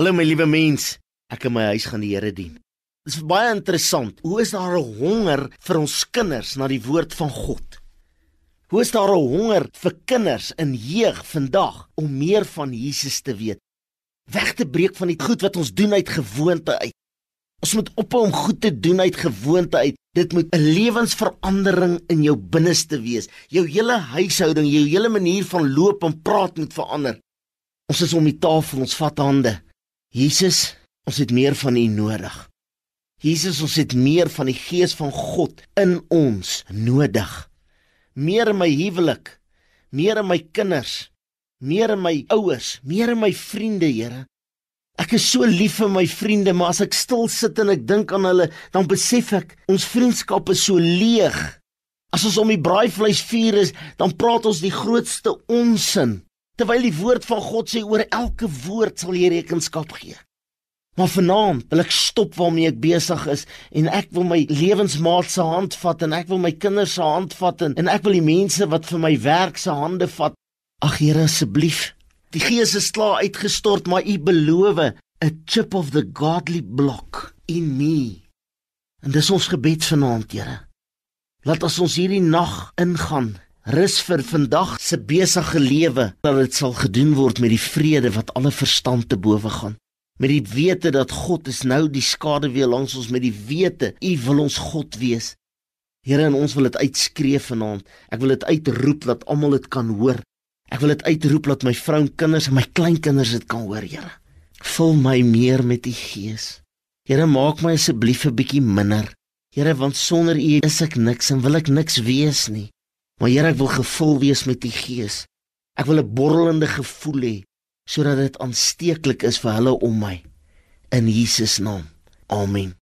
Hallo my liewe mens, ek in my huis gaan die Here dien. Dit is baie interessant. Hoe is daar 'n honger vir ons kinders na die woord van God? Hoe is daar 'n honger vir kinders in jeug vandag om meer van Jesus te weet? Weg te breek van die goed wat ons doen uit gewoonte uit. Ons moet ophou om goed te doen uit gewoonte uit. Dit moet 'n lewensverandering in jou binneste wees. Jou hele huishouding, jou hele manier van loop en praat moet verander. Ons is om die tafel, ons vat hande. Jesus, ons het meer van U nodig. Jesus, ons het meer van die gees van God in ons nodig. Meer in my huwelik, meer in my kinders, meer in my ouers, meer in my vriende, Here. Ek is so lief vir my vriende, maar as ek stil sit en ek dink aan hulle, dan besef ek ons vriendskap is so leeg. As ons om die braaivleis vuur is, dan praat ons die grootste onsin terwyl die woord van God sê oor elke woord sal jy rekenskap gee. Maar vanaand wil ek stop waarmee ek besig is en ek wil my lewensmaat se hand vat en ek wil my kinders se hand vat en, en ek wil die mense wat vir my werk se hande vat. Ag Here asseblief. Die Gees is klaar uitgestort, maar U beloof 'n chip of the godly block in me. En dis ons gebed vanaand, Here. Laat as ons hierdie nag ingaan rus vir vandag se besige lewe dat dit sal gedoen word met die vrede wat alle verstand te bowe gaan. Met die wete dat God is nou die skade weer langs ons met die wete u wil ons God wees. Here en ons wil dit uitskree vanaand. Ek wil dit uitroep dat almal dit kan hoor. Ek wil dit uitroep dat my vrou en kinders en my kleinkinders dit kan hoor Here. Vul my meer met u gees. Here maak my asseblief 'n bietjie minder. Here want sonder u is ek niks en wil ek niks wees nie Maar Here, ek wil gevul wees met U Gees. Ek wil 'n borrelende gevoel hê sodat dit aansteeklik is vir hulle om my. In Jesus naam. Amen.